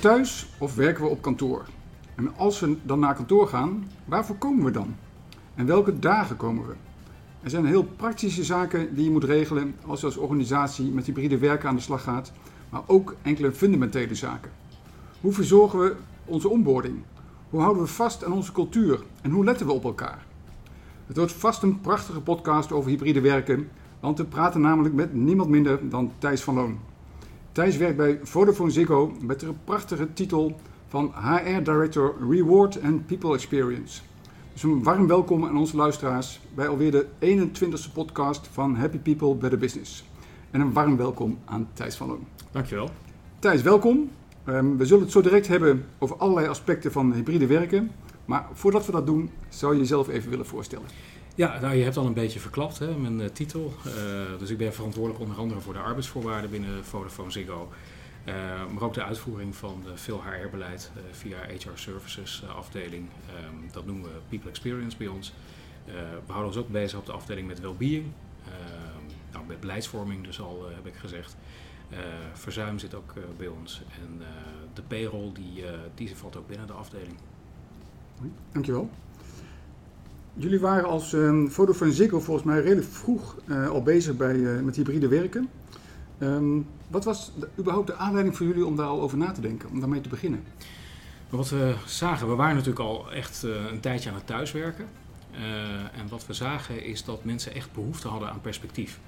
Thuis of werken we op kantoor? En als we dan naar kantoor gaan, waarvoor komen we dan? En welke dagen komen we? Er zijn heel praktische zaken die je moet regelen als je als organisatie met hybride werken aan de slag gaat, maar ook enkele fundamentele zaken. Hoe verzorgen we onze onboarding? Hoe houden we vast aan onze cultuur? En hoe letten we op elkaar? Het wordt vast een prachtige podcast over hybride werken, want we praten namelijk met niemand minder dan Thijs van Loon. Thijs werkt bij Vodafone Ziggo met de prachtige titel van HR Director Reward and People Experience. Dus een warm welkom aan onze luisteraars bij alweer de 21ste podcast van Happy People Better Business. En een warm welkom aan Thijs van Loon. Dankjewel. Thijs, welkom. Um, we zullen het zo direct hebben over allerlei aspecten van hybride werken. Maar voordat we dat doen, zou je jezelf even willen voorstellen. Ja, nou, je hebt al een beetje verklapt, hè, mijn uh, titel. Uh, dus ik ben verantwoordelijk onder andere voor de arbeidsvoorwaarden binnen Vodafone Ziggo. Uh, maar ook de uitvoering van veel HR-beleid via HR Services afdeling. Um, dat noemen we People Experience bij ons. we houden ons ook bezig op de afdeling met well-being. Ehm, nou, met beleidsvorming dus al, heb ik gezegd. verzuim zit ook bij ons. En de payroll die, die valt ook binnen de afdeling. Dankjewel. Jullie waren als um, Vodafone Ziggo volgens mij redelijk vroeg uh, al bezig bij, uh, met hybride werken. Um, wat was überhaupt de aanleiding voor jullie om daar al over na te denken, om daarmee te beginnen? Wat we zagen, we waren natuurlijk al echt uh, een tijdje aan het thuiswerken. en wat we zagen is dat mensen echt behoefte hadden aan perspectief.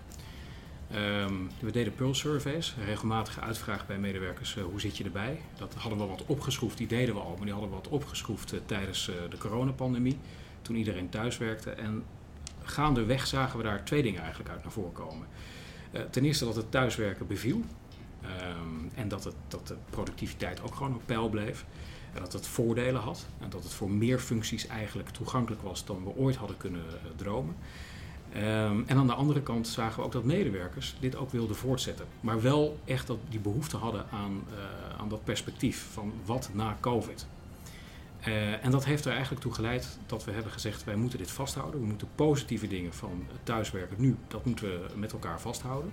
Um, we deden Pulse surveys, regelmatige uitvraag bij medewerkers, hoe zit je erbij? Dat hadden we wat opgeschroefd, die deden we al, maar die hadden we wat opgeschroefd tijdens de coronapandemie toen iedereen thuis werkte. En gaandeweg zagen we daar twee dingen eigenlijk uit naar voren komen. Uh, ten eerste dat het thuiswerken beviel. Um, en dat, het, dat de productiviteit ook gewoon op peil bleef. En dat het voordelen had. En dat het voor meer functies eigenlijk toegankelijk was dan we ooit hadden kunnen uh, dromen. Um, en aan de andere kant zagen we ook dat medewerkers dit ook wilden voortzetten. Maar wel echt dat die behoefte hadden aan, uh, aan dat perspectief van wat na COVID. Uh, en dat heeft er eigenlijk toe geleid dat we hebben gezegd: wij moeten dit vasthouden. We moeten positieve dingen van thuiswerken nu, dat moeten we met elkaar vasthouden.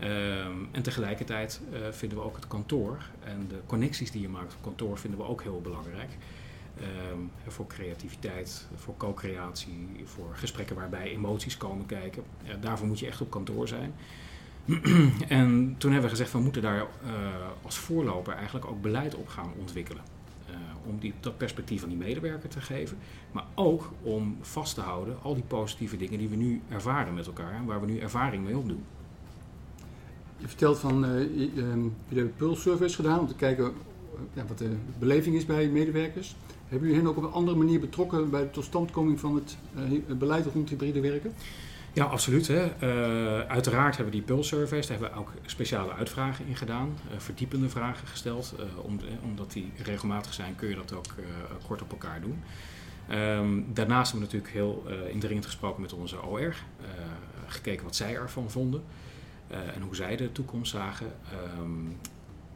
Uh, en tegelijkertijd uh, vinden we ook het kantoor en de connecties die je maakt op kantoor vinden we ook heel belangrijk. Ehm, voor creativiteit, voor co-creatie, voor gesprekken waarbij emoties komen kijken. daarvoor moet je echt op kantoor zijn. en toen hebben we gezegd: we moeten daar als voorloper eigenlijk ook beleid op gaan ontwikkelen om dat perspectief aan die medewerker te geven. Maar ook om vast te houden al die positieve dingen die we nu ervaren met elkaar en waar we nu ervaring mee opdoen. Je vertelt van, uh, jullie hebben Pulse Surveys gedaan om te kijken ja, wat de beleving is bij medewerkers. Hebben jullie hen ook op een andere manier betrokken bij de totstandkoming van het uh, beleid rond hybride werken? Ja, absoluut. Hè. Uh, uiteraard hebben we die Pulse surveys, daar hebben we ook speciale uitvragen in gedaan, uh, verdiepende vragen gesteld. Uh, om, omdat die regelmatig zijn, kun je dat ook kort op elkaar doen. Um, daarnaast hebben we natuurlijk heel indringend gesproken met onze OR, gekeken wat zij ervan vonden en hoe zij de toekomst zagen. Um,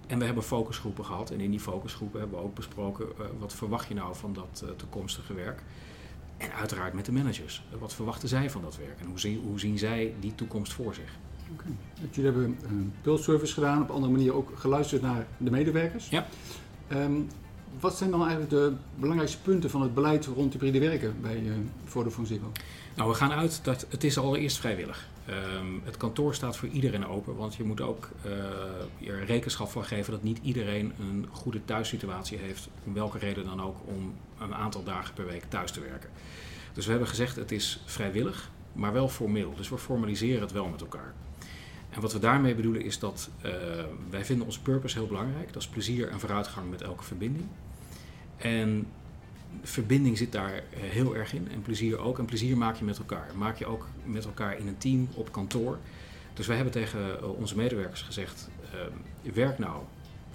en we hebben focusgroepen gehad en in die focusgroepen hebben we ook besproken wat verwacht je nou van dat toekomstige werk. En uiteraard met de managers. Wat verwachten zij van dat werk en hoe zien, hoe zien zij die toekomst voor zich? Okay. Jullie hebben een pulse gedaan, op een andere manier ook geluisterd naar de medewerkers. Ja. Um, wat zijn dan eigenlijk de belangrijkste punten van het beleid rond hybride werken bij uh, Vodafone Ziggo? Nou, we gaan uit dat het is allereerst vrijwillig. Um, het kantoor staat voor iedereen open, want je moet ook uh, er rekenschap van geven dat niet iedereen een goede thuissituatie heeft, om welke reden dan ook, om een aantal dagen per week thuis te werken. Dus we hebben gezegd het is vrijwillig, maar wel formeel. Dus we formaliseren het wel met elkaar. En wat we daarmee bedoelen is dat uh, wij vinden onze purpose heel belangrijk. Dat is plezier en vooruitgang met elke verbinding. En verbinding zit daar heel erg in en plezier ook. En plezier maak je met elkaar. Maak je ook met elkaar in een team op kantoor. Dus wij hebben tegen eh, onze medewerkers gezegd: uh, werk nou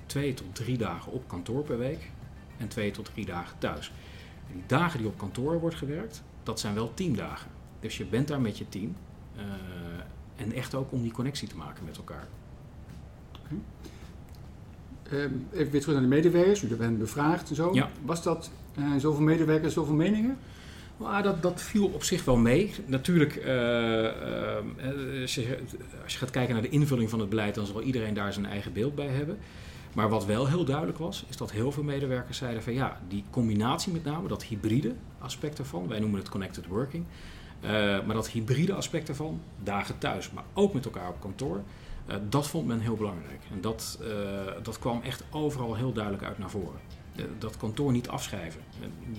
twee tot drie dagen op kantoor per week en twee tot drie dagen thuis. En die dagen die op kantoor wordt gewerkt, dat zijn wel teamdagen. Dus je bent daar met je team. Uh, en echt ook om die connectie te maken met elkaar. Okay. Uh, even weer terug naar de medewerkers. Jullie hebben bevraagd en zo. Ja. Was dat uh, zoveel medewerkers, zoveel meningen? Nou, dat, dat viel op zich wel mee. Natuurlijk, als, je, als, je, gaat kijken naar de invulling van het beleid, dan zal iedereen daar zijn eigen beeld bij hebben. Maar wat wel heel duidelijk was, is dat heel veel medewerkers zeiden van ja, die combinatie met name, dat hybride aspect ervan, wij noemen het connected working, maar dat hybride aspect ervan, dagen thuis, maar ook met elkaar op kantoor, dat vond men heel belangrijk. En dat, dat kwam echt overal heel duidelijk uit naar voren. Dat kantoor niet afschrijven.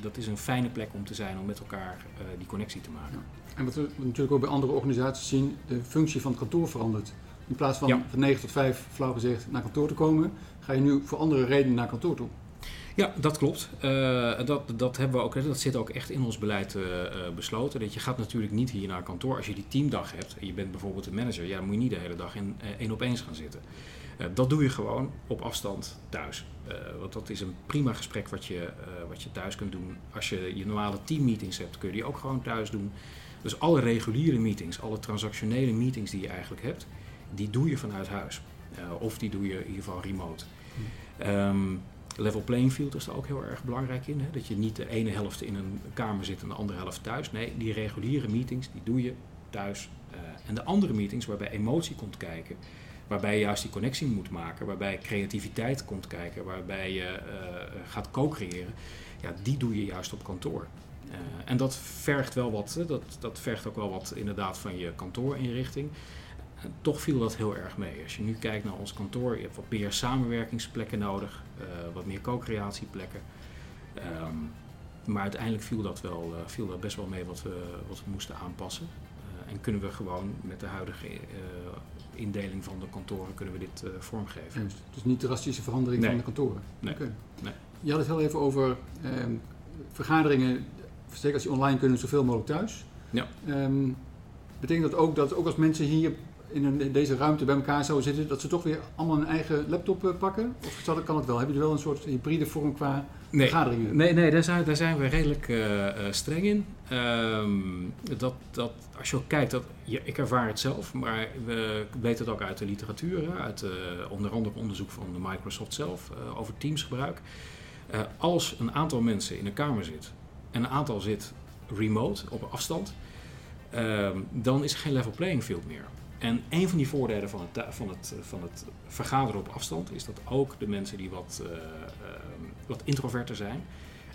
dat is een fijne plek om te zijn om met elkaar die connectie te maken. Ja. En wat we natuurlijk ook bij andere organisaties zien, de functie van het kantoor verandert. In plaats van van 9 tot 5, flauw gezegd, naar kantoor te komen, ga je nu voor andere redenen naar kantoor toe. Ja, dat klopt. Uh, dat, dat, hebben we ook, dat zit ook echt in ons beleid uh, besloten. Dat je gaat natuurlijk niet hier naar kantoor. Als je die teamdag hebt en je bent bijvoorbeeld een manager, ja, dan moet je niet de hele dag in één op eens gaan zitten. Dat doe je gewoon op afstand thuis. want dat is een prima gesprek wat je, wat je thuis kunt doen. Als je je normale teammeetings hebt, kun je die ook gewoon thuis doen. Dus alle reguliere meetings, alle transactionele meetings die je eigenlijk hebt, die doe je vanuit huis. of die doe je in ieder geval remote. Um, level playing field is er ook heel erg belangrijk in. Hè? Dat je niet de ene helft in een kamer zit en de andere helft thuis. Nee, die reguliere meetings, die doe je thuis. Uh, en de andere meetings waarbij emotie komt kijken, waarbij je juist die connectie moet maken, waarbij creativiteit komt kijken, waarbij je uh, gaat co-creëren, ja, die doe je juist op kantoor. Uh, en dat vergt wel wat, dat, dat vergt ook wel wat inderdaad van je kantoorinrichting toch viel dat heel erg mee. Als je nu kijkt naar ons kantoor, je hebt wat meer samenwerkingsplekken nodig, wat meer co-creatieplekken. Um, maar uiteindelijk viel dat, wel, viel dat best wel mee wat we, wat moesten aanpassen. En kunnen we gewoon met de huidige indeling van de kantoren kunnen we dit vormgeven. Juist. Dus niet drastische verandering nee. van de kantoren? Nee. Okay. nee. Je had het heel even over ehm, vergaderingen, zeker als die online kunnen, zoveel mogelijk thuis. Ja. Um, betekent dat ook dat ook als mensen hier in, een, in, deze ruimte bij elkaar zouden zitten, dat ze toch weer allemaal een eigen laptop uh, pakken? Of kan het wel? Hebben jullie wel een soort hybride vorm qua nee, vergaderingen? Nee, nee daar, zijn, daar zijn we redelijk uh, uh, streng in. Um, dat, dat, als je ook kijkt, dat, ja, ik ervaar het zelf, maar we weten het ook uit de literatuur, uit onder andere onderzoek van Microsoft zelf over teamsgebruik. als een aantal mensen in een kamer zit en een aantal zit remote, op afstand, ehm, dan is er geen level playing field meer. En een van die voordelen van het, van, het, van het vergaderen op afstand is dat ook de mensen die wat, uh, wat introverter zijn,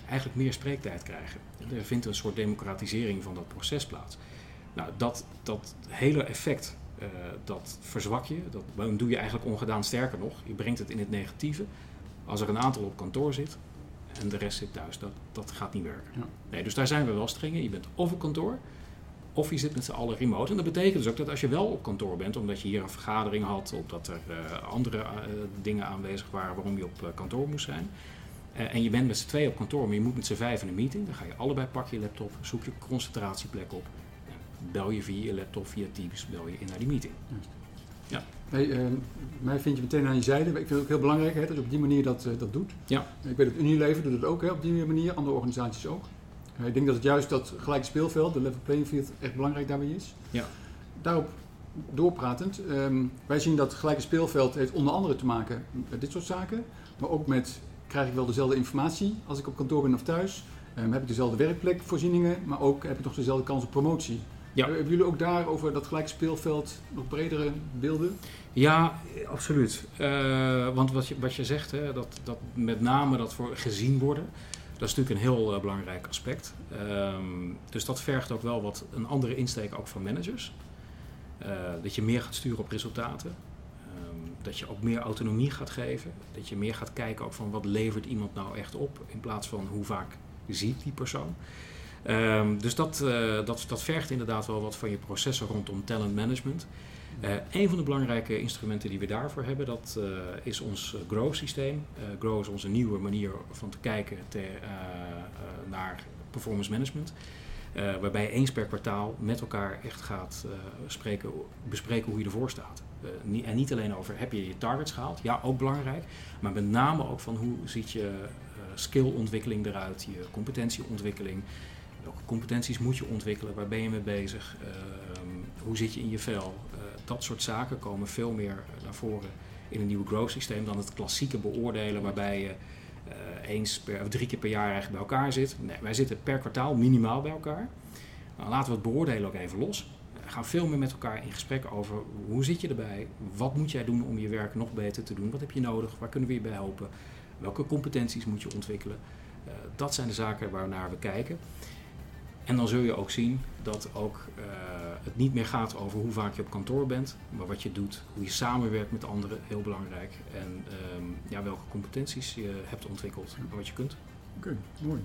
eigenlijk meer spreektijd krijgen. Er vindt een soort democratisering van dat proces plaats. Nou, dat, dat hele effect, uh, dat verzwak je, dat doe je eigenlijk ongedaan sterker nog. Je brengt het in het negatieve. Als er een aantal op kantoor zit en de rest zit thuis, dat, dat gaat niet werken. Ja. Nee, dus daar zijn we wel streng in. Je bent of op kantoor, of je zit met z'n allen remote. En dat betekent dus ook dat als je wel op kantoor bent, omdat je hier een vergadering had, of dat er uh, andere uh, dingen aanwezig waren waarom je op uh, kantoor moest zijn. en je bent met z'n twee op kantoor, maar je moet met z'n vijf in een meeting. Dan ga je allebei pak je laptop, zoek je concentratieplek op. En bel je via je laptop, via Teams, bel je in naar die meeting. Ja. Hey, mij vind je meteen aan je zijde. Ik vind het ook heel belangrijk hè, dat je op die manier dat, dat doet. Ja. Ik weet dat Unilever doet het ook hè, op die manier, andere organisaties ook. Ik denk dat het juist dat gelijke speelveld, de level playing field, echt belangrijk daarbij is. Ja. Daarop doorpratend, um, wij zien dat gelijke speelveld heeft onder andere te maken met dit soort zaken, maar ook met krijg ik wel dezelfde informatie als ik op kantoor ben of thuis, um, heb ik dezelfde werkplekvoorzieningen, maar ook heb ik nog dezelfde kans op promotie. Ja. Hebben jullie ook daar over dat gelijke speelveld nog bredere beelden? Ja, absoluut. Uh, want wat je, wat je zegt, hè, dat, dat met name dat voor gezien worden. Dat is natuurlijk een heel uh, belangrijk aspect. Um, dus dat vergt ook wel wat een andere insteek ook van managers. Uh, dat je meer gaat sturen op resultaten. Um, dat je ook meer autonomie gaat geven. Dat je meer gaat kijken ook van wat levert iemand nou echt op. In plaats van hoe vaak ziet die persoon. Um, dus dat, uh, dat, dat vergt inderdaad wel wat van je processen rondom talent management. Uh, een van de belangrijke instrumenten die we daarvoor hebben, dat uh, is ons Grow-systeem. Uh, Grow is onze nieuwe manier van te kijken te, naar performance management. waarbij je eens per kwartaal met elkaar echt gaat spreken, bespreken hoe je ervoor staat. En niet alleen over heb je je targets gehaald, ja ook belangrijk, maar met name ook van hoe ziet je skillontwikkeling eruit, je competentieontwikkeling. Welke competenties moet je ontwikkelen, waar ben je mee bezig, ehm, hoe zit je in je vel, dat soort zaken komen veel meer naar voren in een nieuwe growth systeem dan het klassieke beoordelen waarbij je uh, eens per, of drie keer per jaar eigenlijk bij elkaar zit. Nee, wij zitten per kwartaal minimaal bij elkaar. Nou, laten we het beoordelen ook even los. Uh, gaan veel meer met elkaar in gesprek over hoe zit je erbij, wat moet jij doen om je werk nog beter te doen, wat heb je nodig, waar kunnen we je bij helpen, welke competenties moet je ontwikkelen. Uh, dat zijn de zaken waarnaar we kijken. En dan zul je ook zien dat ook uh, het niet meer gaat over hoe vaak je op kantoor bent, maar wat je doet, hoe je samenwerkt met anderen, heel belangrijk. En um, ja, welke competenties je hebt ontwikkeld en wat je kunt. Oké, okay, mooi.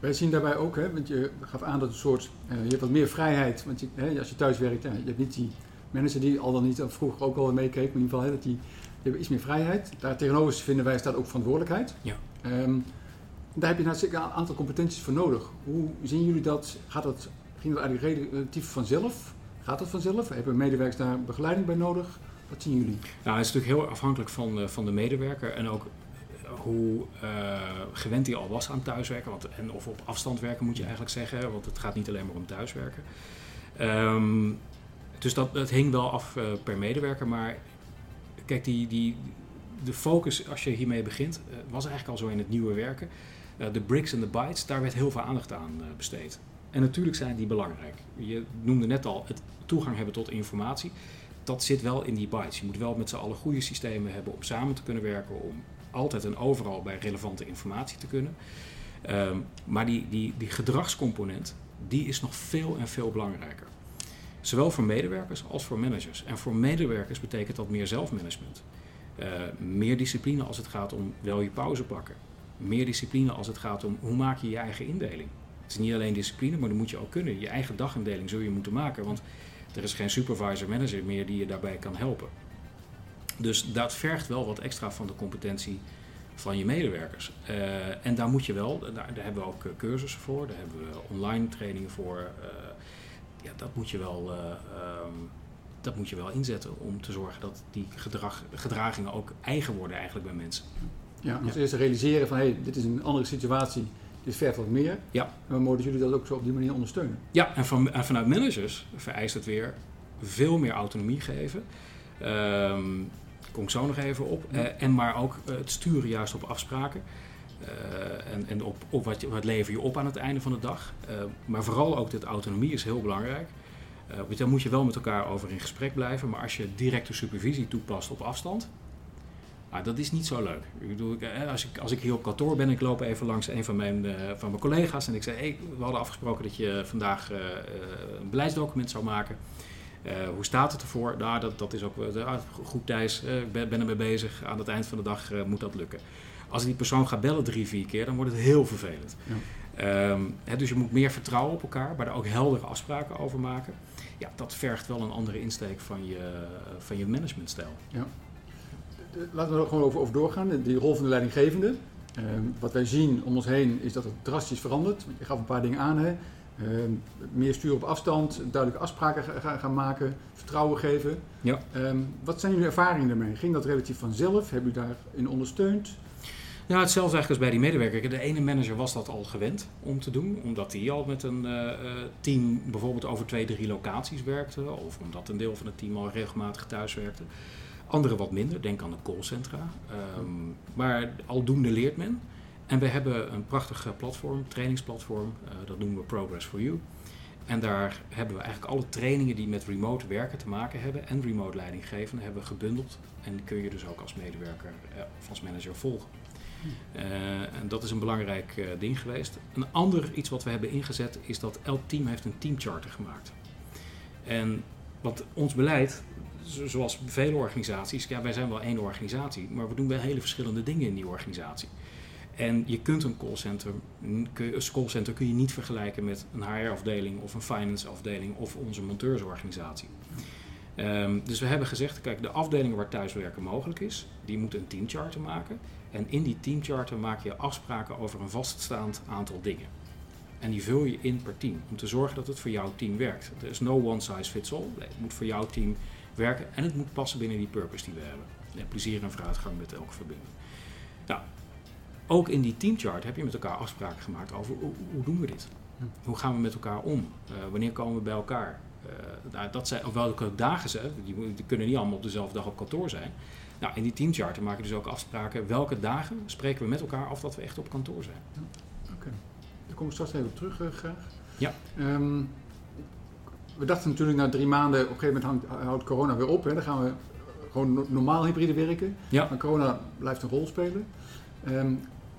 Wij zien daarbij ook, hè, want je gaf aan dat een soort, uh, je hebt wat meer vrijheid. Want je, hè, als je thuis werkt, ja, je hebt niet die mensen die al dan niet, vroeger ook al meekeek, maar in ieder geval, hè, dat die, die hebben iets meer vrijheid. Daar tegenover vinden wij staat ook verantwoordelijkheid. Ja. Um, daar heb je natuurlijk een aantal competenties voor nodig. Hoe zien jullie dat? Gaat dat, ging dat eigenlijk relatief vanzelf? Gaat dat vanzelf? Hebben medewerkers daar begeleiding bij nodig? Wat zien jullie? Nou, het is natuurlijk heel afhankelijk van, van de medewerker en ook hoe uh, gewend hij al was aan thuiswerken. Want, en of op afstand werken moet je eigenlijk zeggen, want het gaat niet alleen maar om thuiswerken. Um, dus dat, dat hing wel af uh, per medewerker. Maar kijk, die, die, de focus als je hiermee begint, was eigenlijk al zo in het nieuwe werken. De bricks en de bytes, daar werd heel veel aandacht aan besteed. En natuurlijk zijn die belangrijk. Je noemde net al het toegang hebben tot informatie. Dat zit wel in die bytes. Je moet wel met z'n allen goede systemen hebben om samen te kunnen werken, om altijd en overal bij relevante informatie te kunnen. Um, maar die, die, die gedragscomponent, die is nog veel en veel belangrijker. Zowel voor medewerkers als voor managers. En voor medewerkers betekent dat meer zelfmanagement. Uh, meer discipline als het gaat om wel je pauze pakken. Meer discipline als het gaat om hoe maak je je eigen indeling. Het is niet alleen discipline, maar dat moet je ook kunnen. Je eigen dagindeling zul je moeten maken, want er is geen supervisor manager meer die je daarbij kan helpen. Dus dat vergt wel wat extra van de competentie van je medewerkers. Uh, en daar moet je wel, daar, hebben we ook eh, cursussen voor, daar hebben we online trainingen voor. Uh, ja, dat moet je wel. Um, dat moet je wel inzetten om te zorgen dat die gedrag, gedragingen ook eigen worden eigenlijk bij mensen. Ja, als ja. eerst realiseren van hé, hey, dit is een andere situatie, dit vergt wat meer. Ja. En moeten jullie dat ook zo op die manier ondersteunen? Ja, en, van, en vanuit managers vereist het weer veel meer autonomie geven. Um, kom ik zo nog even op. Ja. Uh, en maar ook uh, het sturen juist op afspraken. Uh, en en op, op wat, wat lever je op aan het einde van de dag. maar vooral ook dat autonomie is heel belangrijk. want daar moet je wel met elkaar over in gesprek blijven. Maar als je directe supervisie toepast op afstand, nou, dat is niet zo leuk. Ik bedoel, als, ik, als ik hier op kantoor ben, ik loop even langs een van mijn, uh, van mijn collega's en ik zei: hey, we hadden afgesproken dat je vandaag uh, een beleidsdocument zou maken. Uh, hoe staat het ervoor? Nou, dat, dat is ook uh, goed Thijs, uh, ik ben, ben ermee bezig. Aan het eind van de dag moet dat lukken. Als die persoon gaat bellen drie, vier keer, dan wordt het heel vervelend. Ja. Um, hè, dus je moet meer vertrouwen op elkaar, maar daar ook heldere afspraken over maken. Ja, dat vergt wel een andere insteek van je, van je managementstijl. Ja. Laten we er gewoon over, over doorgaan. Die rol van de leidinggevende. Uh, wat wij zien om ons heen is dat het drastisch verandert. Je gaf een paar dingen aan. Hè. Uh, meer sturen op afstand, duidelijke afspraken gaan, gaan maken, vertrouwen geven. Ja. Um, wat zijn jullie ervaringen daarmee? Ging dat relatief vanzelf? Hebben jullie daarin ondersteund? Ja, hetzelfde eigenlijk als bij die medewerker. De ene manager was dat al gewend om te doen, omdat hij al met een uh, team bijvoorbeeld over twee, drie locaties werkte, of omdat een deel van het team al regelmatig thuis werkte. Anderen wat minder, denk aan de callcentra. Um, maar aldoende leert men. En we hebben een prachtig platform, trainingsplatform, uh, dat noemen we Progress for You. En daar hebben we eigenlijk alle trainingen die met remote werken te maken hebben en remote leiding geven, hebben we gebundeld. En kun je dus ook als medewerker uh, of als manager volgen. Uh, en dat is een belangrijk ding geweest. Een ander iets wat we hebben ingezet is dat elk team heeft een teamcharter gemaakt. En wat ons beleid, zoals vele organisaties, ja, wij zijn wel één organisatie, maar we doen wel hele verschillende dingen in die organisatie. En je kunt een callcenter, een callcenter kun je niet vergelijken met een HR-afdeling of een finance-afdeling of onze monteursorganisatie. Um, dus we hebben gezegd, kijk, de afdelingen waar thuiswerken mogelijk is, die moeten een teamcharter maken. En in die teamcharter maak je afspraken over een vaststaand aantal dingen. En die vul je in per team, om te zorgen dat het voor jouw team werkt. Er is no one size fits all. Het moet voor jouw team werken en het moet passen binnen die purpose die we hebben. En plezier en vooruitgang met elke verbinding. Nou, ook in die teamchart heb je met elkaar afspraken gemaakt over hoe, hoe doen we dit? Hoe gaan we met elkaar om? Uh, wanneer komen we bij elkaar? Uh, nou, dat zijn, of welke dagen ze, die, die, kunnen niet allemaal op dezelfde dag op kantoor zijn. Nou, in die teamcharter maken we dus ook afspraken. Welke dagen spreken we met elkaar af dat we echt op kantoor zijn? Ja, Oké, okay. daar kom ik straks even op terug uh, graag. Ja. Um, we dachten natuurlijk na drie maanden, op een gegeven moment houdt, houdt corona weer op. Hè, dan gaan we gewoon normaal hybride werken. Ja. Maar corona blijft een rol spelen. Ehm,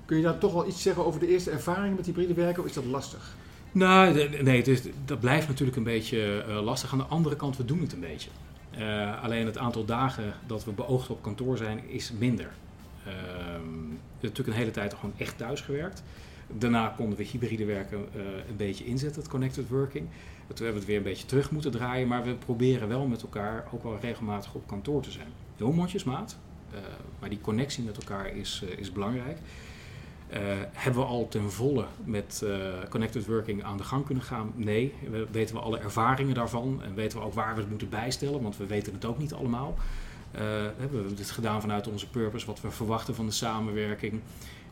kun je daar toch wel iets zeggen over de eerste ervaringen met hybride werken of is dat lastig? Nou, nee, het is, dat blijft natuurlijk een beetje eh, lastig. Aan de andere kant, we doen het een beetje. Eh, alleen het aantal dagen dat we beoogd op kantoor zijn, is minder. We hebben natuurlijk een hele tijd gewoon echt thuis gewerkt. Daarna konden we hybride werken eh, een beetje inzetten, het connected working. Toen hebben we het weer een beetje terug moeten draaien. Maar we proberen wel met elkaar ook wel regelmatig op kantoor te zijn. Heel mondjesmaat. eh, maar die connectie met elkaar is, eh, is belangrijk. Hebben we al ten volle met connected working aan de gang kunnen gaan? Nee. We, weten we alle ervaringen daarvan en weten we ook waar we het moeten bijstellen, want we weten het ook niet allemaal. Eh, we hebben dit gedaan vanuit onze purpose, wat we verwachten van de samenwerking.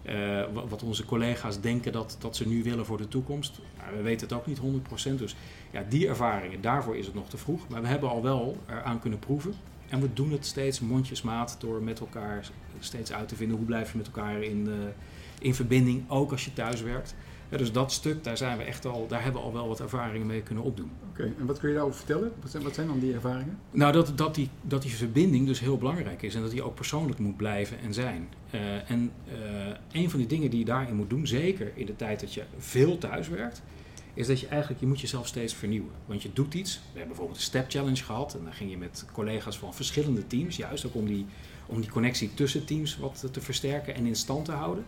Eh, wa- wat onze collega's denken dat, dat ze nu willen voor de toekomst. We weten het ook niet 100%. Dus ja, die ervaringen, daarvoor is het nog te vroeg. Maar we hebben al wel eraan kunnen proeven. En we doen het steeds mondjesmaat door met elkaar steeds uit te vinden hoe blijf je met elkaar in, eh, in verbinding, ook als je thuis werkt. Ja, dus dat stuk, daar, zijn we echt al, daar hebben we al wel wat ervaringen mee kunnen opdoen. Oké, en wat kun je daarover vertellen? Wat zijn, wat zijn dan die ervaringen? Nou, dat, dat, die, dat die verbinding dus heel belangrijk is en dat die ook persoonlijk moet blijven en zijn. Eh, en eh, een van die dingen die je daarin moet doen, zeker in de tijd dat je veel thuis werkt, is dat je eigenlijk, je moet jezelf steeds vernieuwen. Want je doet iets, we hebben bijvoorbeeld een step challenge gehad en dan ging je met collega's van verschillende teams, juist ook om die, om die connectie tussen teams wat te versterken en in stand te houden.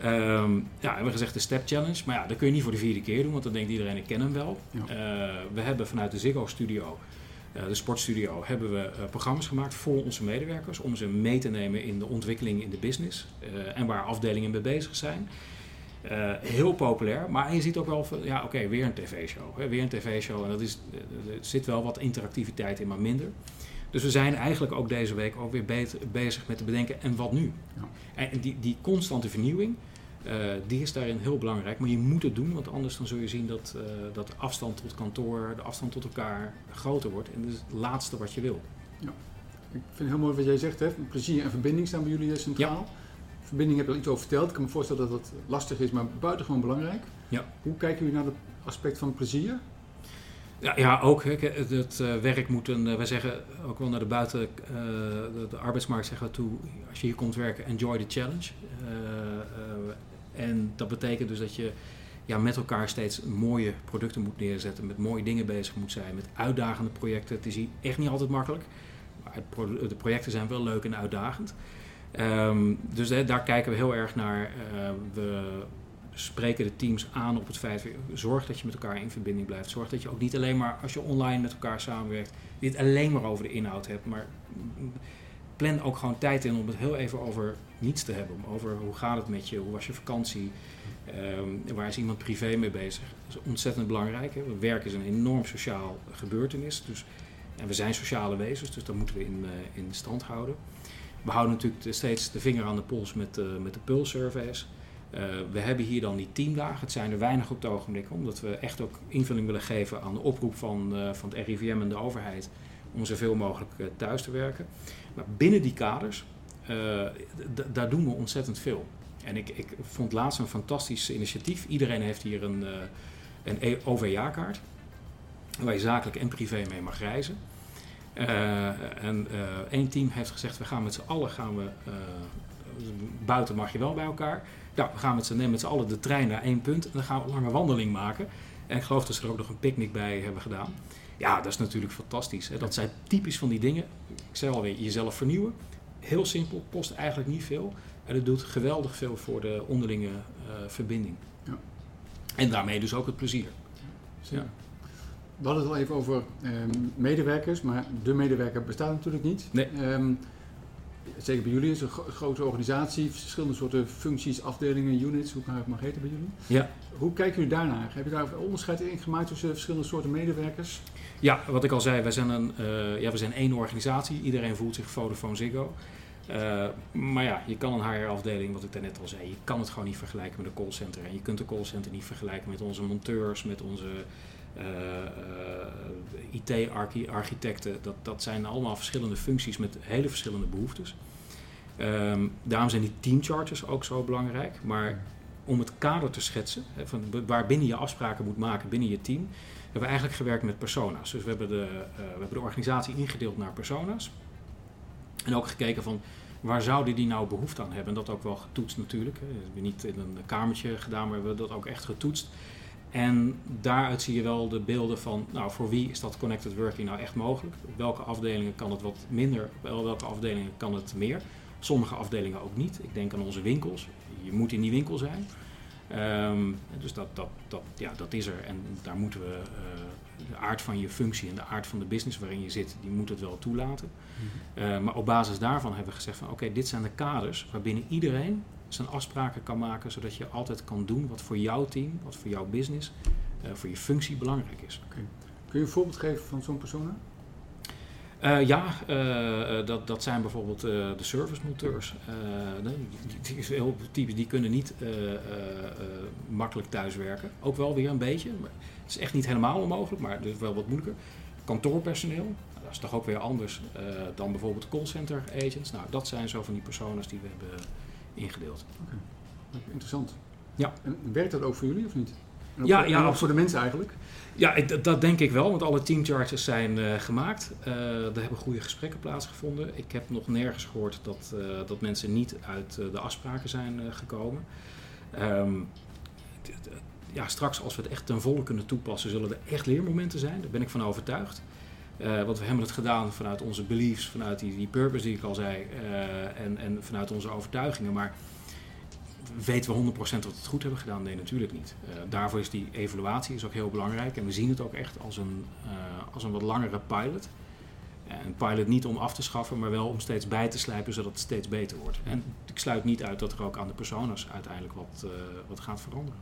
Ehm, ja, we hebben gezegd de Step Challenge. Maar ja, dat kun je niet voor de vierde keer doen, want dan denkt iedereen, ik ken hem wel. Ja. Eh, we hebben vanuit de Ziggo Studio, eh, de sportstudio, hebben we eh, programma's gemaakt voor onze medewerkers. Om ze mee te nemen in de ontwikkeling in de business. en waar afdelingen mee bezig zijn. Heel populair, maar je ziet ook wel van, ja oké, weer een tv-show. Weer een tv-show en dat is, er zit wel wat interactiviteit in, maar minder. Dus we zijn eigenlijk ook deze week ook weer bezig met te bedenken, en wat nu? Ja. En die, die constante vernieuwing, eh, die is daarin heel belangrijk. Maar je moet het doen, want anders dan zul je zien dat, eh, dat de afstand tot kantoor, de afstand tot elkaar groter wordt. En dat is het laatste wat je wil. Ik vind het heel mooi wat jij zegt, hè? plezier en verbinding staan bij jullie eh, centraal. Verbinding heb je al iets over verteld. Ik kan me voorstellen dat dat lastig is, maar buitengewoon belangrijk. Ja. Hoe kijken jullie naar het aspect van plezier? Ja, ja ook. Het eh, werk moet een, eh, wij zeggen ook wel naar de buiten, eh, de, arbeidsmarkt zeggen toe, als je hier komt werken, enjoy the challenge. En dat betekent dus dat je ja, met elkaar steeds mooie producten moet neerzetten, met mooie dingen bezig moet zijn, met uitdagende projecten. Het is hier echt niet altijd makkelijk, maar de projecten zijn wel leuk en uitdagend. Ehm, dus hè, daar kijken we heel erg naar. We spreken de teams aan op het feit, zorg dat je met elkaar in verbinding blijft. Zorg dat je ook niet alleen maar als je online met elkaar samenwerkt, dit alleen maar over de inhoud hebt, maar plan ook gewoon tijd in om het heel even over niets te hebben. Over hoe gaat het met je, hoe was je vakantie, Ehm, waar is iemand privé mee bezig. Dat is ontzettend belangrijk. Hè? Werk is een enorm sociaal gebeurtenis. Dus, en we zijn sociale wezens, dus dat moeten we in, eh, in stand houden. We houden natuurlijk steeds de vinger aan de pols met, eh, met de pulse-surveys. Eh, we hebben hier dan die teamdagen. Het zijn er weinig op het ogenblik, omdat we echt ook invulling willen geven aan de oproep van, eh, van het RIVM en de overheid om zoveel mogelijk eh, thuis te werken. Maar binnen die kaders, daar doen we ontzettend veel. En ik, ik vond laatst een fantastisch initiatief. Iedereen heeft hier een, een E- OV-jaarkaart, waar je zakelijk en privé mee mag reizen. En één team heeft gezegd, we gaan met z'n allen, gaan we, buiten mag je wel bij elkaar. Nou, we gaan met z'n nemen met z'n allen de trein naar één punt en dan gaan we een lange wandeling maken. En ik geloof dat ze er ook nog een picknick bij hebben gedaan. Ja, dat is natuurlijk fantastisch. Hè? Dat zijn typisch van die dingen. Ik zei alweer, jezelf vernieuwen. Heel simpel, kost eigenlijk niet veel. En het doet geweldig veel voor de onderlinge eh, verbinding. Ja. En daarmee dus ook het plezier. Ja. We hadden het al even over ehm, medewerkers, maar de medewerker bestaat natuurlijk niet. Nee. Ehm, zeker bij jullie is een gro- grote organisatie, verschillende soorten functies, afdelingen, units, hoe kan het maar heten bij jullie. Ja. Hoe kijken jullie daarnaar? Heb je daar een onderscheid in gemaakt tussen verschillende soorten medewerkers? Ja, wat ik al zei, wij zijn, een, eh, ja, we zijn één organisatie. Iedereen voelt zich Vodafone Ziggo. Eh, maar ja, je kan een HR-afdeling, wat ik daarnet al zei, je kan het gewoon niet vergelijken met een callcenter. En je kunt de callcenter niet vergelijken met onze monteurs, met onze IT-architecten. Dat, dat zijn allemaal verschillende functies met hele verschillende behoeftes. Ehm, daarom zijn die teamcharters ook zo belangrijk. Maar om het kader te schetsen, hè, van waar binnen je afspraken moet maken binnen je team, hebben we eigenlijk gewerkt met persona's. Dus we hebben de, we hebben de organisatie ingedeeld naar persona's. En ook gekeken van waar zouden die nou behoefte aan hebben. En dat ook wel getoetst natuurlijk. We hebben niet in een kamertje gedaan, maar we hebben dat ook echt getoetst. En daaruit zie je wel de beelden van, nou, voor wie is dat connected working nou echt mogelijk? Op welke afdelingen kan het wat minder, op welke afdelingen kan het meer? Sommige afdelingen ook niet. Ik denk aan onze winkels. Je moet in die winkel zijn. Um, dus dat, dat, dat, ja, dat is er. En daar moeten we uh, de aard van je functie en de aard van de business waarin je zit, die moet het wel toelaten. Mm-hmm. Uh, maar op basis daarvan hebben we gezegd van oké, dit zijn de kaders waarbinnen iedereen zijn afspraken kan maken, zodat je altijd kan doen wat voor jouw team, wat voor jouw business, uh, voor je functie belangrijk is. Okay. Kun je een voorbeeld geven van zo'n persoon? Uh, ja, uh, dat, dat zijn bijvoorbeeld de servicemonteurs. die, heel typisch, die kunnen niet makkelijk thuiswerken. Ook wel weer een beetje. Maar het is echt niet helemaal onmogelijk, maar dus wel wat moeilijker. Kantoorpersoneel, dat is toch ook weer anders dan bijvoorbeeld callcenter agents. Nou, dat zijn zo van die personen die we hebben ingedeeld. Okay. interessant. Ja. En werkt dat ook voor jullie of niet? Ja, voor, ja, voor de mensen eigenlijk? Ja, ik, dat denk ik wel, want alle teamcharges zijn uh, gemaakt. Uh, er hebben goede gesprekken plaatsgevonden. Ik heb nog nergens gehoord dat, uh, dat mensen niet uit de afspraken zijn gekomen. Um, ja, straks als we het echt ten volle kunnen toepassen, zullen er echt leermomenten zijn. Daar ben ik van overtuigd. Uh, want we hebben het gedaan vanuit onze beliefs, vanuit die, die purpose die ik al zei, uh, en, en vanuit onze overtuigingen. Maar weten we 100% dat we het goed hebben gedaan? Nee, natuurlijk niet. Uh, daarvoor is die evaluatie is ook heel belangrijk. En we zien het ook echt als een, als een wat langere pilot. Een pilot niet om af te schaffen, maar wel om steeds bij te slijpen zodat het steeds beter wordt. En ik sluit niet uit dat er ook aan de personas uiteindelijk wat, wat gaat veranderen.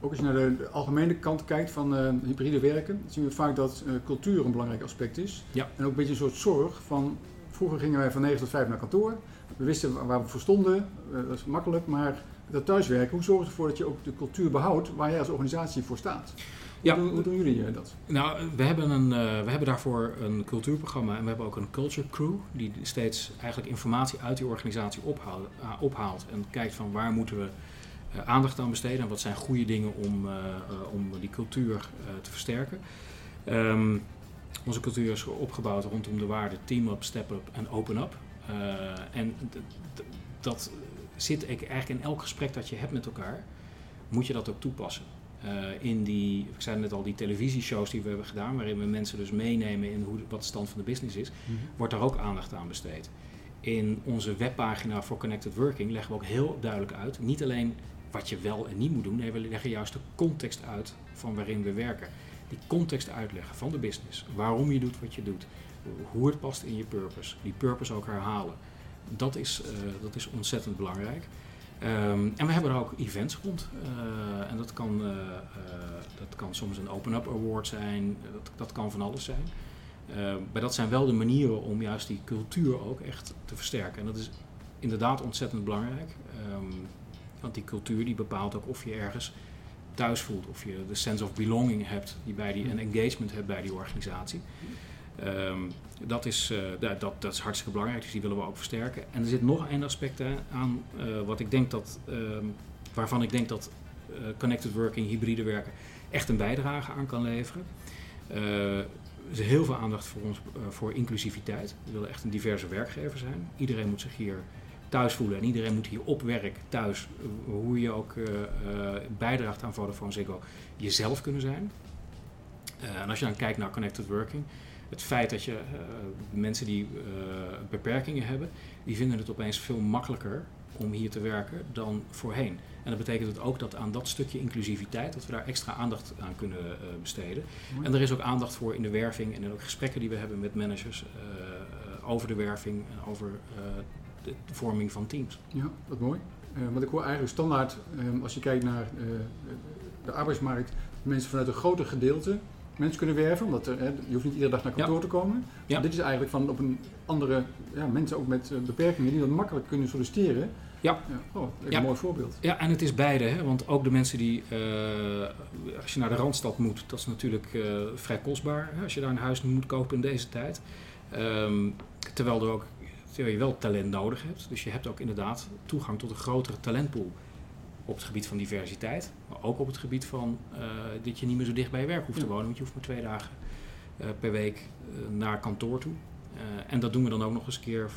Ook als je naar de, algemene kant kijkt van uh, hybride werken, zien we vaak dat uh, cultuur een belangrijk aspect is. Ja. En ook een beetje een soort zorg van, vroeger gingen wij van 9 tot 5 naar kantoor. We wisten waar we voor stonden, uh, dat is makkelijk, maar dat thuiswerken, hoe zorg je ervoor dat je ook de cultuur behoudt waar jij als organisatie voor staat? Ja. Hoe, doen, hoe doen jullie dat? Nou, we hebben, een, we hebben daarvoor een cultuurprogramma en we hebben ook een culture crew die steeds eigenlijk informatie uit die organisatie ophaalt, ophaalt en kijkt van waar moeten we aandacht aan besteden en wat zijn goede dingen om, uh, uh, om die cultuur te versterken. Um, onze cultuur is opgebouwd rondom de waarden team up, step up en open up. en dat zit eigenlijk in elk gesprek dat je hebt met elkaar, moet je dat ook toepassen. in die, ik zei net al, die televisieshows die we hebben gedaan, waarin we mensen dus meenemen in hoe, wat de stand van de business is, mm -hmm. wordt daar ook aandacht aan besteed. In onze webpagina voor Connected Working leggen we ook heel duidelijk uit, niet alleen wat je wel en niet moet doen. Nee, we leggen juist de context uit van waarin we werken. Die context uitleggen van de business. Waarom je doet wat je doet. Hoe het past in je purpose. Die purpose ook herhalen. Dat is, uh, dat is ontzettend belangrijk. Um, en we hebben er ook events rond. Uh, en dat kan, uh, dat kan soms een open-up award zijn. Dat, dat kan van alles zijn. maar dat zijn wel de manieren om juist die cultuur ook echt te versterken. En dat is inderdaad ontzettend belangrijk. Um, want die cultuur die bepaalt ook of je ergens thuis voelt. Of je de sense of belonging hebt die bij die, en engagement hebt bij die organisatie. Um, dat, is, uh, dat, dat is hartstikke belangrijk, dus die willen we ook versterken. En er zit nog één aspect aan uh, wat ik denk dat, um, waarvan ik denk dat uh, connected working, hybride werken, echt een bijdrage aan kan leveren. er is heel veel aandacht voor ons voor inclusiviteit. We willen echt een diverse werkgever zijn. Iedereen moet zich hier thuis voelen. En iedereen moet hier op werk, thuis, hoe je ook uh, uh, bijdraagt aan Vodafone Ziggo, jezelf kunnen zijn. Uh, en als je dan kijkt naar connected working, het feit dat je mensen die beperkingen hebben, die vinden het opeens veel makkelijker om hier te werken dan voorheen. En dat betekent het ook dat aan dat stukje inclusiviteit, dat we daar extra aandacht aan kunnen besteden. En er is ook aandacht voor in de werving en in ook gesprekken die we hebben met managers over de werving en over de, de vorming van teams. Ja, wat mooi. Uh, want ik hoor eigenlijk standaard, uh, als je kijkt naar uh, de arbeidsmarkt, mensen vanuit een groter gedeelte mensen kunnen werven. Omdat er, je hoeft niet iedere dag naar kantoor ja. te komen. Ja. Dit is eigenlijk van op een andere, ja, mensen ook met beperkingen die dat makkelijk kunnen solliciteren. Ja. ja. Oh, een mooi voorbeeld. Ja, en het is beide. Hè? Want ook de mensen die, als je naar de Randstad moet, dat is natuurlijk vrij kostbaar. Hè? Als je daar een huis moet kopen in deze tijd. Um, terwijl er ook terwijl je wel talent nodig hebt. Dus je hebt ook inderdaad toegang tot een grotere talentpool. op het gebied van diversiteit, maar ook op het gebied van dat je niet meer zo dicht bij je werk hoeft te wonen, want je hoeft maar twee dagen per week naar kantoor toe. en dat doen we dan ook nog eens een keer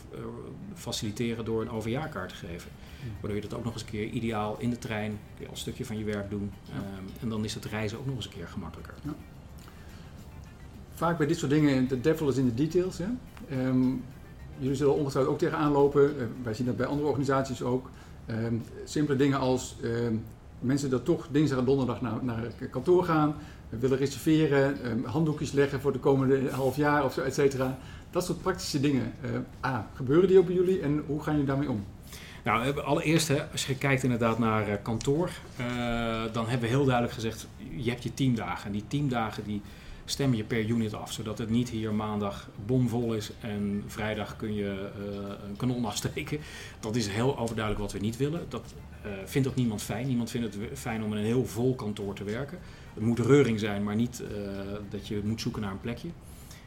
faciliteren door een OV-kaart te geven. Waardoor je dat ook nog eens een keer ideaal in de trein kun je al een stukje van je werk doen. Ehm, en dan is het reizen ook nog eens een keer gemakkelijker. Ja. Vaak bij dit soort dingen, de devil is in de details. Hè? Ehm, jullie zullen ongetwijfeld ook tegenaan lopen. Uh, wij zien dat bij andere organisaties ook. Ehm, simpele dingen als mensen dat toch dinsdag en donderdag naar, naar kantoor gaan, willen reserveren, handdoekjes leggen voor de komende half jaar of zo, et cetera. Dat soort praktische dingen. Uh, A, gebeuren die ook bij jullie en hoe gaan jullie daarmee om? Nou, allereerst, als je kijkt inderdaad naar kantoor, dan hebben we heel duidelijk gezegd, je hebt je teamdagen. En die teamdagen die stem je per unit af, zodat het niet hier maandag bomvol is en vrijdag kun je uh, een kanon afsteken. Dat is heel overduidelijk wat we niet willen. Dat vindt ook niemand fijn. Niemand vindt het fijn om in een heel vol kantoor te werken. Het moet reuring zijn, maar niet dat je moet zoeken naar een plekje.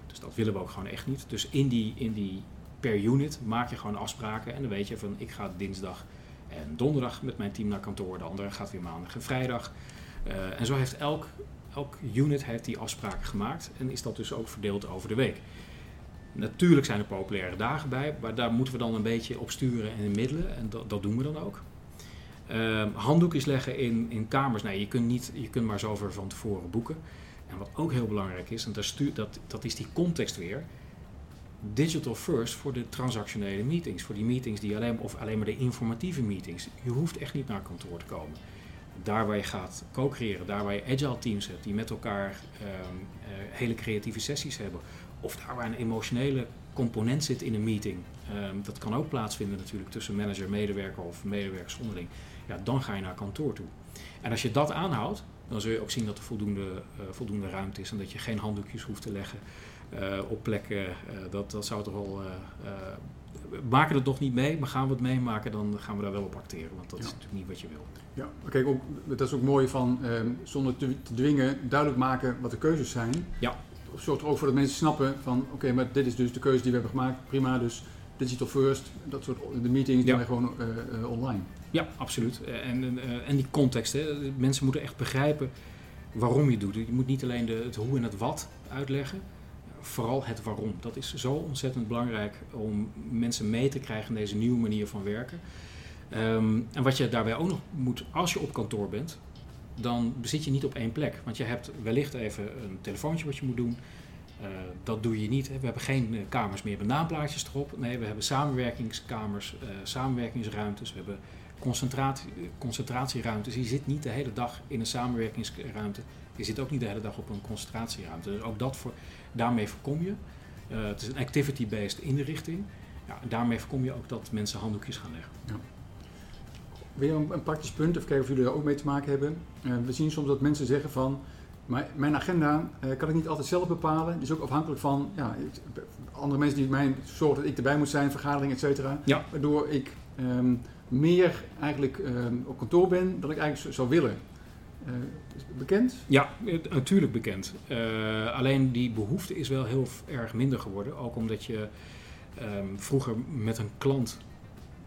Dus dat willen we ook gewoon echt niet. Dus in die, in die per unit maak je gewoon afspraken. En dan weet je van ik ga dinsdag en donderdag met mijn team naar kantoor. De andere gaat weer maandag en vrijdag. En zo heeft elk, elk unit heeft die afspraken gemaakt. En is dat dus ook verdeeld over de week. Natuurlijk zijn er populaire dagen bij, maar daar moeten we dan een beetje op sturen en middelen. En dat, dat doen we dan ook. Uh, handdoekjes leggen in, in kamers. Nee, je kunt, niet, je kunt maar zoveel van tevoren boeken. En wat ook heel belangrijk is, en dat, stuur, dat, dat is die context weer digital first voor de transactionele meetings. Voor die meetings die alleen, of alleen maar de informatieve meetings. Je hoeft echt niet naar kantoor te komen. Daar waar je gaat co-creëren, daar waar je agile teams hebt die met elkaar ehm, eh, hele creatieve sessies hebben. Of daar waar een emotionele component zit in een meeting. Ehm, dat kan ook plaatsvinden natuurlijk tussen manager, medewerker of medewerkers onderling. Ja, dan ga je naar kantoor toe. En als je dat aanhoudt, dan zul je ook zien dat er voldoende, uh, voldoende ruimte is en dat je geen handdoekjes hoeft te leggen. Eh, op plekken, eh, dat, dat zou toch wel. Eh, maken het toch niet mee, maar gaan we het meemaken, dan gaan we daar wel op acteren. Want dat is natuurlijk niet wat je wil. Ja, kijk, ook, dat is ook mooi van ehm, zonder te, te, dwingen duidelijk maken wat de keuzes zijn. Ja. Zorgt er ook voor dat mensen snappen van oké, maar dit is dus de keuze die we hebben gemaakt. Prima, dus digital first, dat soort de meetings doen wij gewoon online. Ja, absoluut. En, en die context, hè. mensen moeten echt begrijpen waarom je doet. Je moet niet alleen de, het hoe en het wat uitleggen, vooral het waarom. Dat is zo ontzettend belangrijk om mensen mee te krijgen in deze nieuwe manier van werken. Ehm, en wat je daarbij ook nog moet, als je op kantoor bent, dan zit je niet op één plek. Want je hebt wellicht even een telefoontje wat je moet doen. Uh, dat doe je niet. We hebben geen uh, kamers meer met naamplaatjes erop. Nee, we hebben samenwerkingskamers, uh, samenwerkingsruimtes. We hebben concentratie, concentratieruimtes. Je zit niet de hele dag in een samenwerkingsruimte. Je zit ook niet de hele dag op een concentratieruimte. Dus ook dat voor, daarmee voorkom je. Uh, het is een activity-based inrichting. Ja, daarmee voorkom je ook dat mensen handdoekjes gaan leggen. Ja. Weer een, een, praktisch punt, even kijken of jullie er ook mee te maken hebben. Uh, we zien soms dat mensen zeggen van, maar mijn agenda uh, kan ik niet altijd zelf bepalen. Is ook afhankelijk van ja, andere mensen die mij zorgen dat ik erbij moet zijn, vergaderingen, et cetera. Ja. Waardoor ik um, meer eigenlijk um, op kantoor ben dan ik eigenlijk zou willen. Uh, is bekend? Ja, natuurlijk bekend. Uh, alleen die behoefte is wel heel erg minder geworden. Ook omdat je um, vroeger met een klant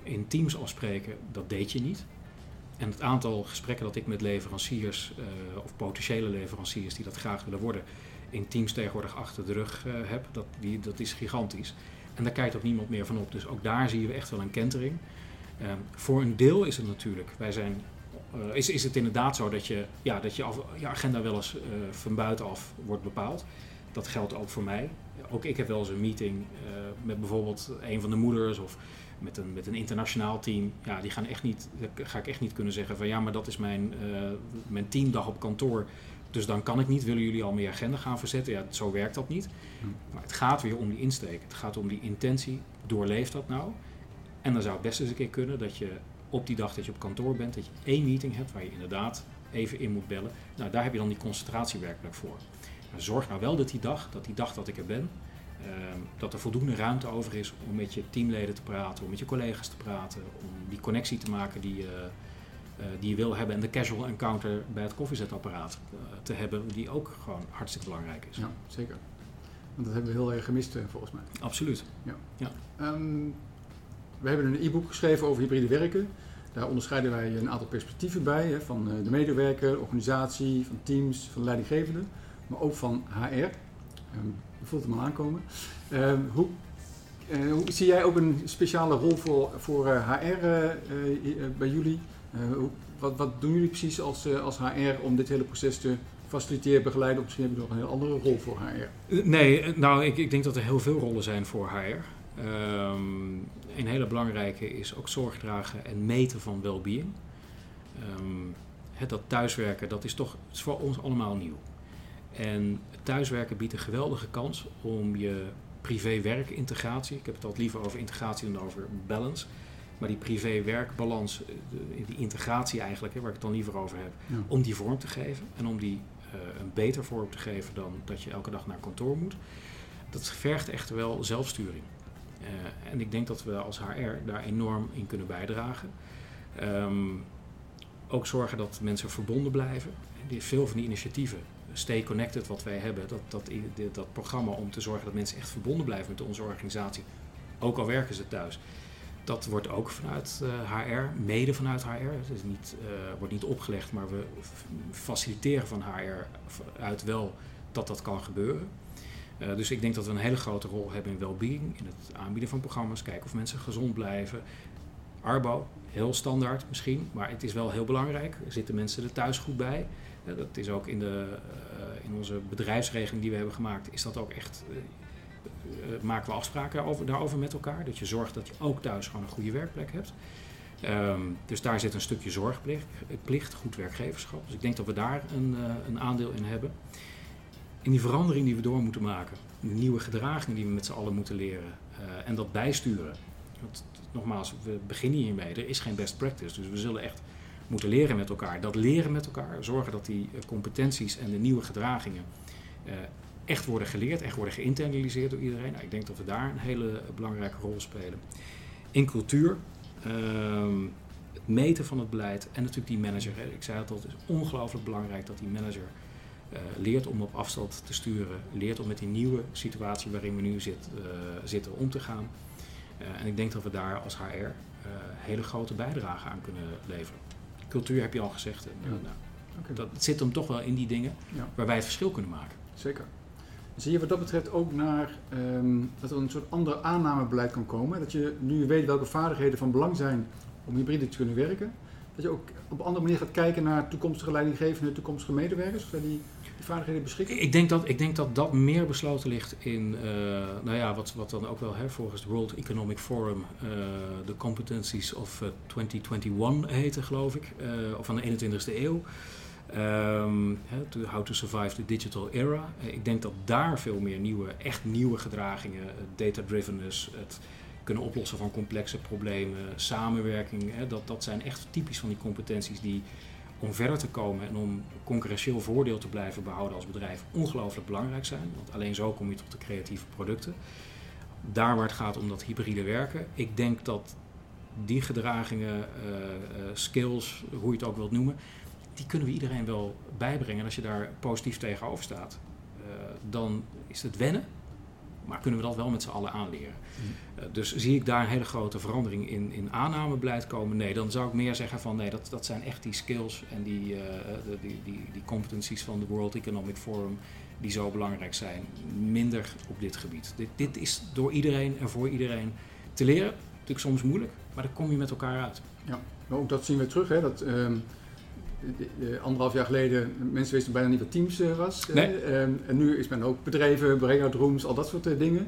in teams afspreken, dat deed je niet. En het aantal gesprekken dat ik met leveranciers uh, of potentiële leveranciers die dat graag willen worden, in teams tegenwoordig achter de rug heb, dat, die, dat is gigantisch. En daar kijkt ook niemand meer van op. Dus ook daar zien we echt wel een kentering. Um, voor een deel is het natuurlijk, wij zijn uh, is, is het inderdaad zo dat je, ja, dat je, af, je agenda wel eens uh, van buitenaf wordt bepaald. Dat geldt ook voor mij. Ook ik heb wel eens een meeting uh, met bijvoorbeeld een van de moeders of met een, met een internationaal team. Ja, die gaan echt niet, ga ik echt niet kunnen zeggen van ja, maar dat is mijn, mijn teamdag op kantoor. Dus dan kan ik niet. Willen jullie al meer agenda gaan verzetten? Ja, zo werkt dat niet. Hm. Maar het gaat weer om die insteek. Het gaat om die intentie. Doorleef dat nou. En dan zou het best eens een keer kunnen dat je op die dag dat je op kantoor bent, dat je één meeting hebt waar je inderdaad even in moet bellen. Nou, daar heb je dan die concentratie werkelijk voor. Maar zorg nou wel dat die dag, dat die dag dat ik er ben, uh, dat er voldoende ruimte over is om met je teamleden te praten, om met je collega's te praten, om die connectie te maken die, uh, uh, die je wil hebben en de casual encounter bij het koffiezetapparaat uh, te hebben, die ook gewoon hartstikke belangrijk is. Ja, zeker. Want dat hebben we heel erg gemist volgens mij. Absoluut. Ja. ja. Um, we hebben een e-book geschreven over hybride werken. Daar onderscheiden wij een aantal perspectieven bij, hè, van de medewerker, organisatie, van teams, van de leidinggevende, maar ook van HR. Um, je voelt hem al aankomen. Um, hoe, uh, hoe, zie jij ook een speciale rol voor, voor HR uh, bij jullie? Wat, wat, doen jullie precies als, als HR om dit hele proces te faciliteren, begeleiden? Of misschien hebben jullie nog een hele andere rol voor HR? Nee, nou ik, ik denk dat er heel veel rollen zijn voor HR. Um, een hele belangrijke is ook zorg dragen en meten van well-being. Um, het, dat thuiswerken, dat is toch is voor ons allemaal nieuw. En thuiswerken biedt een geweldige kans om je privé-werk-integratie, ik heb het altijd liever over integratie dan over balance, maar die privé-werkbalans, eh, die integratie eigenlijk, waar ik het dan liever over heb, om die vorm te geven en om die uh, een beter vorm te geven dan dat je elke dag naar kantoor moet. Dat vergt echter wel zelfsturing. Uh, en ik denk dat we als HR daar enorm in kunnen bijdragen. Um, ook zorgen dat mensen verbonden blijven. Veel van die initiatieven, Stay Connected, wat wij hebben, dat, dat, dat programma om te zorgen dat mensen echt verbonden blijven met onze organisatie, ook al werken ze thuis. Dat wordt ook vanuit HR, mede vanuit HR. Het is niet, uh, wordt niet opgelegd, maar we faciliteren van HR uit wel dat dat kan gebeuren. Uh, dus ik denk dat we een hele grote rol hebben in well-being, in het aanbieden van programma's, kijken of mensen gezond blijven. Arbo, heel standaard misschien, maar het is wel heel belangrijk. Zitten mensen er thuis goed bij? Uh, dat is ook in, de, uh, in onze bedrijfsregeling die we hebben gemaakt, is dat ook echt. maken we afspraken over, daarover met elkaar. Dat je zorgt dat je ook thuis gewoon een goede werkplek hebt. Um, dus daar zit een stukje zorgplicht, plicht, goed werkgeverschap. Dus ik denk dat we daar een, een aandeel in hebben in die verandering die we door moeten maken, de nieuwe gedragingen die we met z'n allen moeten leren uh, en dat bijsturen. Want nogmaals, we beginnen hiermee, er is geen best practice, dus we zullen echt moeten leren met elkaar. Dat leren met elkaar, zorgen dat die uh, competenties en de nieuwe gedragingen uh, echt worden geleerd, echt worden geïnternaliseerd door iedereen. Nou, ik denk dat we daar een hele belangrijke rol spelen. In cultuur, ehm, het meten van het beleid en natuurlijk die manager. Ik zei het al, het is ongelooflijk belangrijk dat die manager uh, leert om op afstand te sturen, leert om met die nieuwe situatie waarin we nu zit, uh, zitten om te gaan. Uh, en ik denk dat we daar als HR hele grote bijdrage aan kunnen leveren. Cultuur heb je al gezegd. Ja. Nou, okay. dat zit hem toch wel in die dingen ja. waar wij het verschil kunnen maken. Zeker. Zie je wat dat betreft ook naar um, dat er een soort ander aannamebeleid kan komen? Dat je nu weet welke vaardigheden van belang zijn om hybride te kunnen werken. Dat je ook op een andere manier gaat kijken naar toekomstige leidinggevende, toekomstige medewerkers. Of die Ik denk dat ik denk dat, dat meer besloten ligt in, uh, nou ja, wat, wat dan ook wel hè, volgens het World Economic Forum uh, de competencies of uh, 2021 heten, geloof ik, of van de 21ste eeuw. Um, how to survive the digital era. ik denk dat daar veel meer nieuwe, echt nieuwe gedragingen, data-drivenness, het kunnen oplossen van complexe problemen, samenwerking, dat, dat zijn echt typisch van die competenties die om verder te komen en om concurrentieel voordeel te blijven behouden als bedrijf ongelooflijk belangrijk zijn. Want alleen zo kom je tot de creatieve producten. Daar waar het gaat om dat hybride werken. Ik denk dat die gedragingen, uh, uh, skills, hoe je het ook wilt noemen, die kunnen we iedereen wel bijbrengen. En als je daar positief tegenover staat, uh, dan is het wennen. Maar kunnen we dat wel met z'n allen aanleren? Mm. Uh, dus zie ik daar een hele grote verandering in, in aannamebeleid komen? Nee, dan zou ik meer zeggen van nee, dat, dat zijn echt die skills en die, uh, de, die, die, die competencies van de World Economic Forum die zo belangrijk zijn. Minder op dit gebied. Dit, dit is door iedereen en voor iedereen te leren. Natuurlijk soms moeilijk, maar daar kom je met elkaar uit. Ja, ook dat zien we terug. Hè, dat, um anderhalf jaar geleden mensen wisten bijna niet wat Teams uh, was. Nee. Uh, en nu is men ook bedrijven, breakout rooms, al dat soort uh, dingen.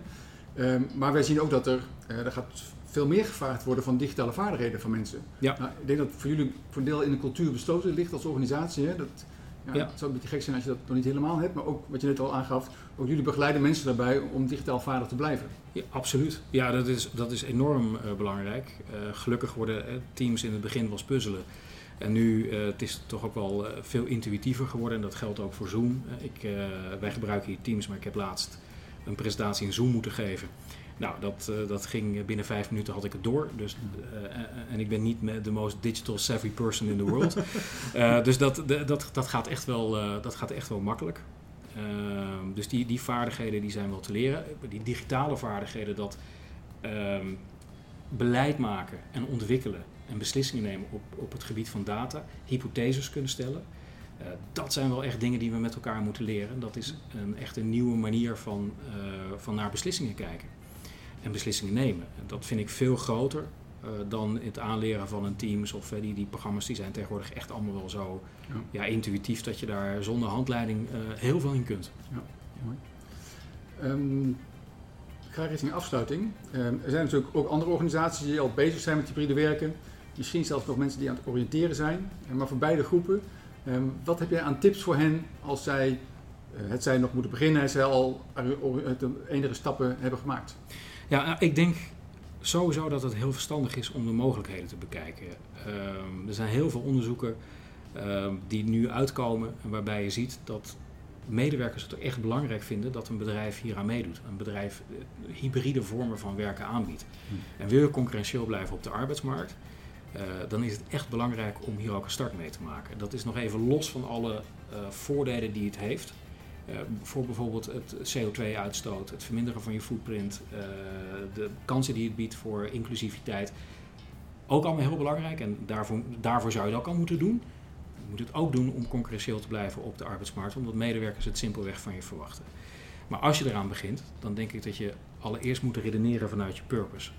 Um, maar wij zien ook dat er, er gaat veel meer gevraagd worden van digitale vaardigheden van mensen. Ja. Nou, ik denk dat voor jullie voor een deel in de cultuur besloten ligt als organisatie. Hè, dat, ja, Ja. Het zou een beetje gek zijn als je dat nog niet helemaal hebt, maar ook wat je net al aangaf, ook jullie begeleiden mensen daarbij om digitaal vaardig te blijven. Ja, absoluut. Ja, dat is, dat is enorm uh, belangrijk. Uh, gelukkig worden uh, teams in het begin was puzzelen. En nu uh, het is toch ook wel uh, veel intuïtiever geworden en dat geldt ook voor Zoom. Uh, ik, wij gebruiken hier Teams, maar ik heb laatst een presentatie in Zoom moeten geven. Nou, dat, dat ging binnen vijf minuten had ik het door. Dus, en ik ben niet de most digital savvy person in the world. dus dat, dat, dat, gaat echt wel, dat gaat echt wel makkelijk. Ehm, dus die, die vaardigheden die zijn wel te leren. Die digitale vaardigheden, dat, um, beleid maken en ontwikkelen en beslissingen nemen op, op het gebied van data, hypotheses kunnen stellen. Uh, dat zijn wel echt dingen die we met elkaar moeten leren. Dat is een, echt een nieuwe manier van, uh, van naar beslissingen kijken en beslissingen nemen. Dat vind ik veel groter uh, dan het aanleren van een Teams of die, die programma's die zijn tegenwoordig echt allemaal wel zo ja. ja intuïtief dat je daar zonder handleiding heel veel in kunt. Ja, mooi. Um, ga richting afsluiting. Um, er zijn natuurlijk ook andere organisaties die al bezig zijn met hybride werken. Misschien zelfs nog mensen die aan het oriënteren zijn. Maar voor beide groepen, um, wat heb jij aan tips voor hen als zij uh, het zij nog moeten beginnen en zij al enige stappen hebben gemaakt? Ja, ik denk sowieso dat het heel verstandig is om de mogelijkheden te bekijken. er zijn heel veel onderzoeken die nu uitkomen waarbij je ziet dat medewerkers het echt belangrijk vinden dat een bedrijf hier aan meedoet. Een bedrijf eh, hybride vormen van werken aanbiedt. Hmm. En wil je concurrentieel blijven op de arbeidsmarkt, uh, dan is het echt belangrijk om hier ook een start mee te maken. Dat is nog even los van alle uh, voordelen die het heeft. Uh, voor bijvoorbeeld het CO2-uitstoot, het verminderen van je footprint, de kansen die het biedt voor inclusiviteit. Ook allemaal heel belangrijk en daarvoor, daarvoor zou je het ook al moeten doen moet het ook doen om concurrentieel te blijven op de arbeidsmarkt, omdat medewerkers het simpelweg van je verwachten. Maar als je eraan begint, dan denk ik dat je allereerst moet redeneren vanuit je purpose.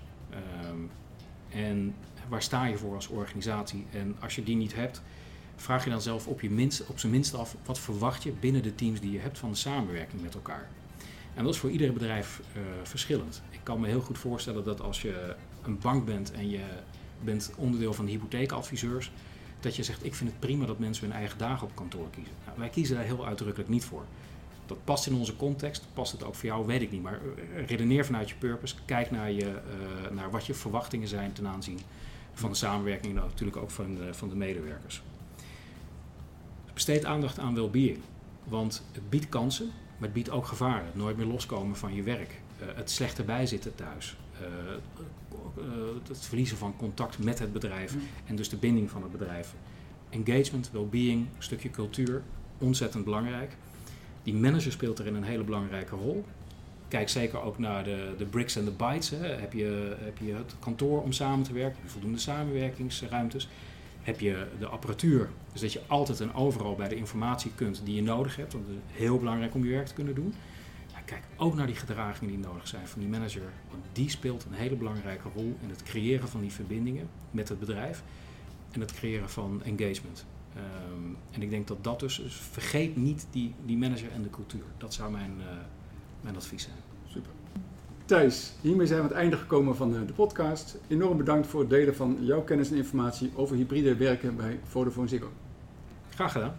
Um, en waar sta je voor als organisatie? En als je die niet hebt, vraag je dan zelf op, je minst, op zijn minst af, wat verwacht je binnen de teams die je hebt van de samenwerking met elkaar? En dat is voor ieder bedrijf uh, verschillend. Ik kan me heel goed voorstellen dat als je een bank bent en je bent onderdeel van de hypotheekadviseurs, dat je zegt, ik vind het prima dat mensen hun eigen dagen op kantoor kiezen. Nou, wij kiezen daar heel uitdrukkelijk niet voor. Dat past in onze context, past het ook voor jou, weet ik niet. Maar eh, redeneer vanuit je purpose, kijk naar, je, uh, naar wat je verwachtingen zijn ten aanzien van de samenwerking en natuurlijk ook van de, van de medewerkers. Besteed aandacht aan well-being, want het biedt kansen, maar het biedt ook gevaren. Nooit meer loskomen van je werk, uh, het slechte bijzitten thuis, uh, het verliezen van contact met het bedrijf mm. en dus de binding van het bedrijf. Engagement, well-being, een stukje cultuur, ontzettend belangrijk. Die manager speelt erin een hele belangrijke rol. Kijk zeker ook naar de, de bricks en de bytes. Hè. Heb, je, heb je het kantoor om samen te werken? Heb je voldoende samenwerkingsruimtes? Heb je de apparatuur? Dus dat je altijd en overal bij de informatie kunt die je nodig hebt. Want het is heel belangrijk om je werk te kunnen doen kijk ook naar die gedragingen die nodig zijn van die manager. Want die speelt een hele belangrijke rol in het creëren van die verbindingen met het bedrijf en het creëren van engagement. Um, en ik denk dat dat dus, dus, vergeet niet die, die manager en de cultuur. Dat zou mijn, uh, mijn advies zijn. Super. Thijs, hiermee zijn we aan het einde gekomen van eh, de podcast. Enorm bedankt voor het delen van jouw kennis en informatie over hybride werken bij Vodafone Ziggo. Graag gedaan.